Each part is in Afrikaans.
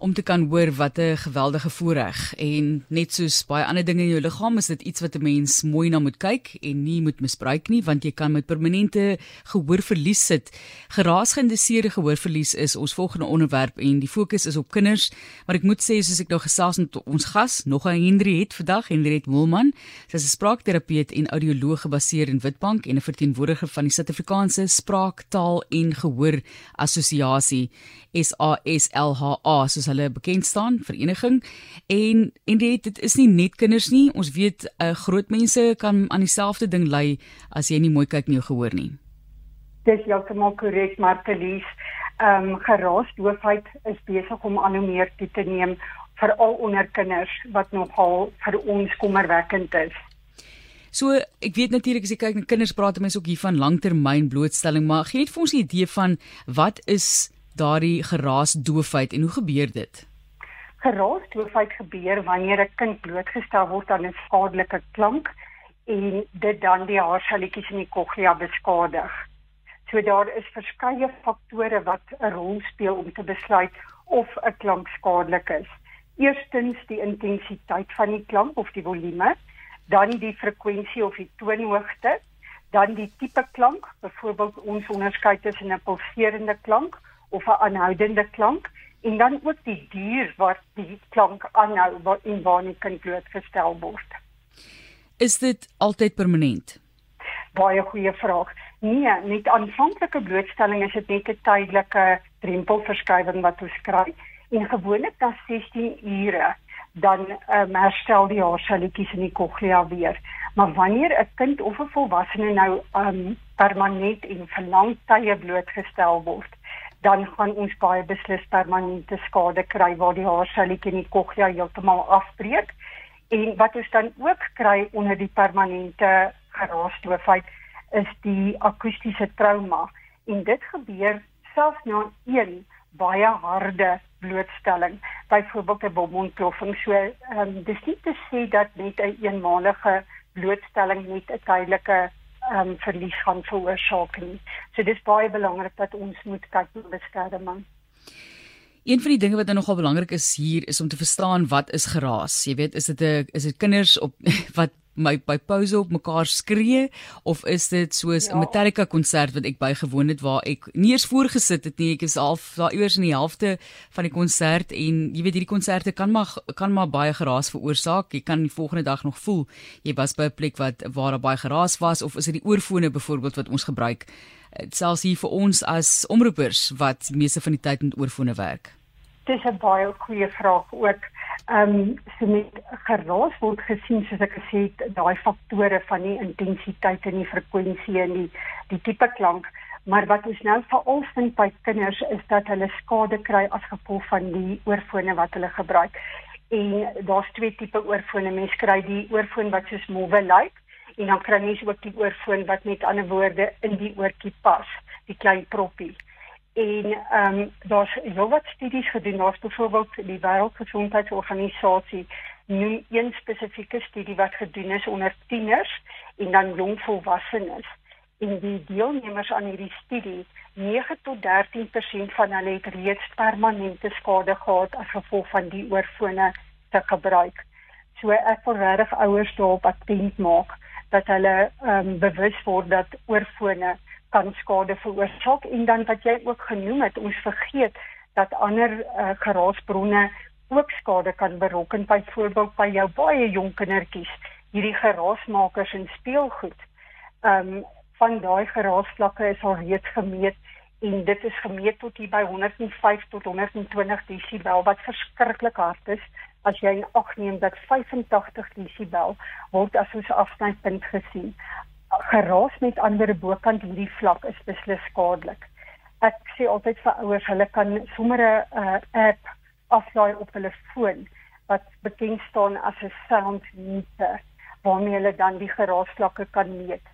om te kan hoor wat 'n geweldige voorreg en net soos baie ander dinge in jou liggaam is dit iets wat 'n mens mooi na moet kyk en nie moet misbruik nie want jy kan met permanente gehoorverlies sit. Geraasgeïnduseerde gehoorverlies is ons volgende onderwerp en die fokus is op kinders, maar ek moet sê soos ek nou gesels met ons gas, nog 'n Hendriet vandag, Hendriet Moelman, sy is 'n spraakterapeut en audioloog gebaseer in Witbank en 'n verteenwoordiger van die Suid-Afrikaanse Spraak, Taal en Gehoor Assosiasie, SASLHA, soos hulle bekend staan, vereniging. En en dit dit is nie net kinders nie. Ons weet uh, groot mense kan aan dieselfde ding ly as jy nie mooi kyk nie of gehoor nie. Dis heeltemal korrek, Martelies. Ehm um, geraasdoofheid is besig om al hoe meer toe te neem veral onder kinders wat nogal vir ons kommerwekkend is. So ek weet natuurlik as jy kyk na kinders praat mense ook hier van langtermyn blootstelling, maar gee net vir ons 'n idee van wat is daardie geraasdoofheid en hoe gebeur dit? Geraasdoofheid gebeur wanneer 'n kind blootgestel word aan 'n skadelike klank en dit dan die haarselletjies in die cochlea beskadig. So daar is verskeie faktore wat 'n rol speel om te besluit of 'n klank skadelik is. Eerstens die intensiteit van die klank of die volume, dan die frekwensie of die toonhoogte, dan die tipe klank, byvoorbeeld ons onderskei tussen 'n pulserende klank of 'n aanhoudende klank en dan ook die duur wat die klank aanhou wat in wanneer kan blootgestel word. Is dit altyd permanent? Baie goeie vraag. Nee, met aanvanklike blootstelling is dit net 'n tydelike drempelverskywing wat ons kry en gewoonlik na 16 ure dan um, herstel die haarselletjies in die cochlea weer. Maar wanneer 'n kind of 'n volwassene nou um, permanent en vir lang tye blootgestel word, dan gaan ons baie beslis permanente skade kry waar die haarselletjie in die cochlea heeltemal afbreek. En wat ons dan ook kry onder die permanente geraasdoofheid is die akoestiese trauma en dit gebeur selfs na een baie harde blootstelling byvoorbeeld 'n bomontploffing so um, dis nie te sê dat net 'n een eenmalige blootstelling net 'n tydelike um, verlies gaan veroorsaak nie. So dis baie belangrik dat ons moet kyk na beskerming Een van die dinge wat nou nogal belangrik is hier is om te verstaan wat is geraas. Jy weet, is dit 'n is dit kinders op wat my by pouse op mekaar skree of is dit soos 'n ja. Metallica konsert wat ek bygewoon het waar ek nie eens voorgesit het nie ek is half daar iewers in die helfte van die konsert en jy weet hierdie konserte kan maar kan maar baie geraas veroorsaak jy kan die volgende dag nog voel jy was by 'n plek wat waar daar baie geraas was of is dit die oorfone byvoorbeeld wat ons gebruik selfs hier vir ons as omroepers wat meeste van die tyd met oorfone werk. Dis 'n baie goeie vraag ook. Ehm um, so met geraas word gesien soos ek gesê het daai faktore van die intensiteit en die frekwensie en die die tipe klank. Maar wat ons nou veral sien by kinders is dat hulle skade kry as gevolg van die oorfone wat hulle gebruik. En daar's twee tipe oorfone. Mens kry die oorfoon wat soos mowwe lyk en dan kry mens ook die oorfoon wat met ander woorde in die oortjie pas die klein proppie. En ehm um, daar's heelwat studies gedoen. Daar's byvoorbeeld die wêreldgesondheidsorganisasie noem een spesifieke studie wat gedoen is onder tieners en dan jong volwassenes. En die deelnemers aan hierdie studie 9 tot 13% van hulle het reeds permanente skade gehad as gevolg van die oorfone te gebruik. So ek wil regtig ouers daarop attent maak dat hulle ehm um, bewus word dat oorfone kan skade veroorsaak en dan wat jy ook genoem het ons vergeet dat ander uh, geraasbronne ook skade kan berokken byvoorbeeld by jou baie jong kindertjies hierdie geraasmakers en speelgoed. Ehm um, van daai geraasvlakke is al reeds gemeet en dit is gemeet tot hier by 105 tot 120 desibel wat verskriklik hard is as jy agneem dat 85 desibel word as ons afsnypunt gesien geraas met ander bokant hierdie vlak is beslis skadelik. Ek sê altyd vir ouers, hulle kan sommer 'n uh, app aflaai op hulle foon wat bekend staan as 'n sound meter waarmee hulle dan die geraasvlakke kan meet.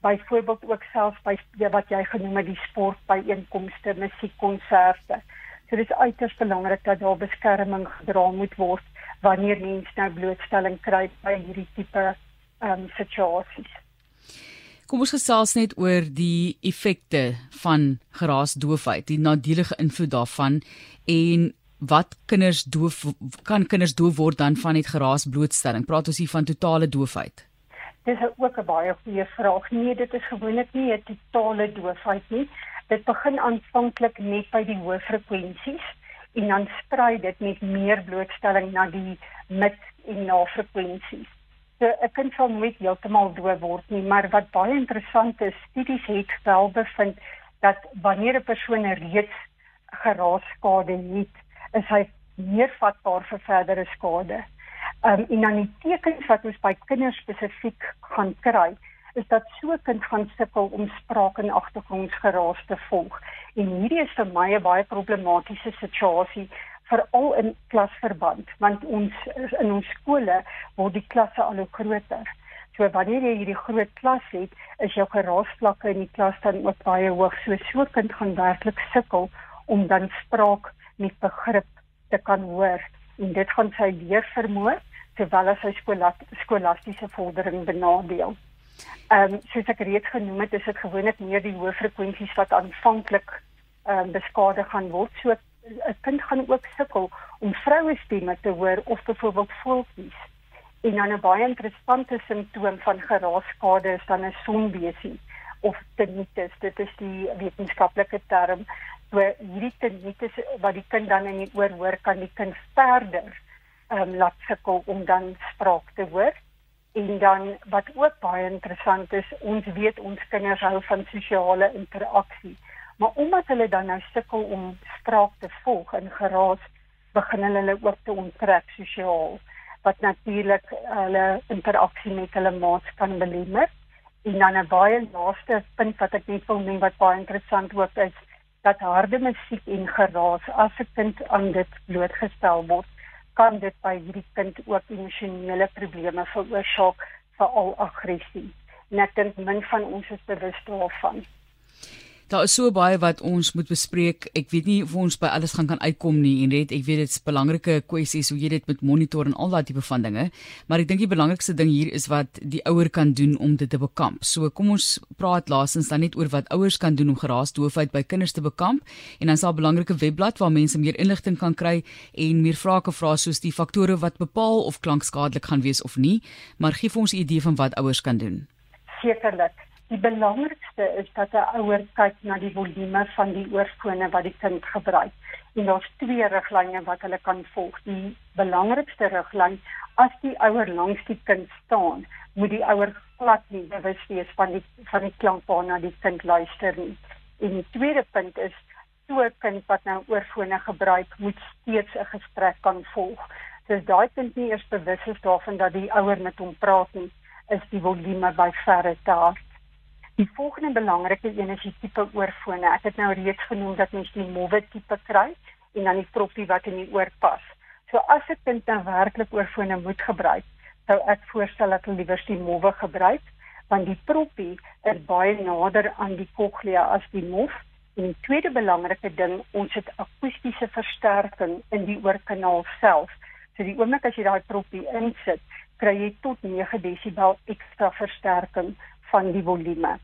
Byvoorbeeld ook selfs by wat jy genoem het die sportbyeenkomste, musiekkonserte. So dit is uiters belangrik dat daar beskerming gedra moet word wanneer mense nou blootstelling kry by hierdie tipe ehm um, situasies. Kom ons gesels net oor die effekte van geraasdoofheid, die nadelige invloed daarvan en wat kinders doof kan kinders doof word dan van net geraas blootstelling? Praat ons hier van totale doofheid? Dis ook 'n baie goeie vraag. Nee, dit is gewoonlik nie 'n totale doofheid nie. Dit begin aanvanklik net by die hoë frekwensies en dan sprei dit met meer blootstelling na die mid en lae frekwensies. So 'n kind sal nooit heeltemal doof word nie, maar wat baie interessant is, studies het wel bevind dat wanneer 'n persoon reeds geraasskade het, is hy meer vatbaar vir verdere skade. Um en dan die tekens wat ons by kinders spesifiek gaan kry, is dat so 'n kind gaan sukkel om spraak en agtergrondgeraas te volg. En hierdie is vir my 'n baie problematiese situasie veral in klasverband want ons in ons skole word die klasse al hoe groter. So wanneer jy hierdie groot klas het, is jou geraasvlakke in die klas dan ook baie hoog. So so 'n kind gaan werklik sukkel om dan spraak met begrip te kan hoor en dit gaan sy leervermoë terwyl as sy skolastiese vordering benadeel. Ehm um, soos ek reeds genoem het, is dit gewoonlik meer die hoë frekwensies wat aanvanklik ehm um, beskadig gaan word. So 'n kind gaan ook sukkel om vroue stemme te hoor of byvoorbeeld voeltjies. En dan 'n baie interessante simptoom van geraasskade is dan 'n sonbesie of tinnitus. Dit is die wetenskaplike term. So hierdie tinnitus wat die kind dan in die oor hoor, kan die kind verder ehm um, laat sukkel om dan spraak te hoor. En dan wat ook baie interessant is, ons weet ons kinders hou van sosiale interaksie. Maar omdat hulle dan nou sukkel om spraak te volg in geraas, begin hulle ook te onttrek sosiaal wat natuurlik hulle interaksie met hulle maats kan belemmer. En dan 'n baie laaste punt wat ek net wil noem wat baie interessant ook is, dat harde musiek en geraas as 'n kind aan dit blootgestel word, kan dit by hierdie kind ook emosionele probleme veroorsaak, veral aggressie. Net dink min van ons is bewus daarvan. Daar is so baie wat ons moet bespreek. Ek weet nie of ons by alles gaan kan uitkom nie en net ek weet dit's belangrike kwessies hoe jy dit met monitor en al daai tipe van dinge, maar ek dink die belangrikste ding hier is wat die ouer kan doen om dit te bekamp. So kom ons praat laasens dan net oor wat ouers kan doen om geraasdoofheid by kinders te bekamp en dan sal 'n belangrike webblad waar mense meer inligting kan kry en meer vrae kan vra soos die faktore wat bepaal of klank skadelik gaan wees of nie, maar gee vir ons 'n idee van wat ouers kan doen. Sekerlik. Die belangrikste is dat 'n ouer kyk na die volume van die oorfone wat die kind gebruik. En daar's twee riglyne wat hulle kan volg. Die belangrikste riglyn, as die ouer langs die kind staan, moet die ouer glad nie bewus wees van die van die klank waarna die kind luister nie. En die tweede punt is so 'n kind wat nou oorfone gebruik, moet steeds 'n gesprek kan volg. Dis daai kind nie eers bewus is daarvan dat die ouer met hom praat nie, is die volume by verre te hard. Die volgende belangrike een is die tipe oorfone. Ek het nou reeds genoem dat mens die mowwe tipe kry en dan die proppie wat in die oor pas. So as 'n kind dan werklik oorfone moet gebruik, sou ek voorstel dat hulle liewer die mowwe gebruik want die proppie is baie nader aan die cochlea as die mof. En die tweede belangrike ding, ons het akoestiese versterking in die oorkanaal self. So die oomblik as jy daai proppie insit, kry jy tot 9 desibel ekstra versterking van die volume.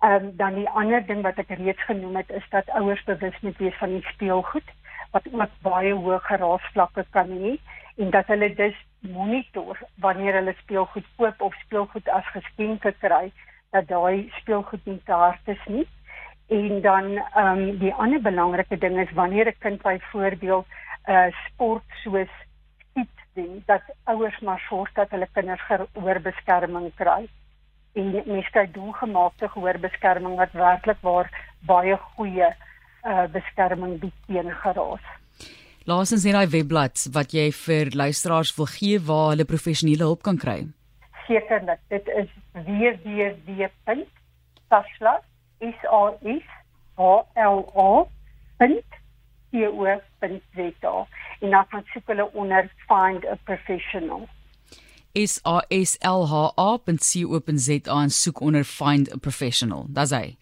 Ehm um, dan die ander ding wat ek reeds genoem het is dat ouers bewus moet wees van die speelgoed wat ook baie hoë geraasvlakke kan hê en dat hulle dus monitor wanneer hulle speelgoed koop of speelgoed as geskenke kry dat daai speelgoed nie te hard is nie. En dan ehm um, die ander belangrike ding is wanneer 'n kind byvoorbeeld 'n uh, sport soos skiet doen dat ouers maar sorg dat hulle kinders gehoorbeskerming kry en mens kry doelgemaakte gehoorbeskerming wat werklik waar baie goeie uh, beskerming bied teen geraas. Laasens net daai webblad wat jy vir luisteraars wil gee waar hulle professionele hulp kan kry. Sekerlik, dit is www.sasla is al is o en dan kan jy hulle onder find a professional saslha.co.za en soek onder find a professional. Dis hy.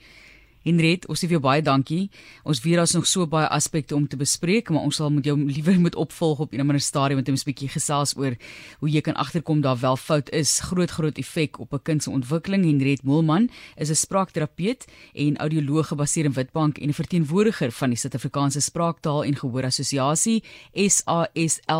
Henriet, ons sê vir jou baie dankie. Ons weet daar's nog so baie aspekte om te bespreek, maar ons sal met jou liewer moet opvolg op 'n ander stadium met 'n bietjie gesels oor hoe jy kan agterkom daar wel fout is. Groot groot effek op 'n kind se ontwikkeling. Henriet Moelman is 'n spraakterapeut en audioloog gebaseer in Witbank en 'n verteenwoordiger van die Suid-Afrikaanse Spraaktaal en Gehoor Assosiasie, SASLHA.co.za.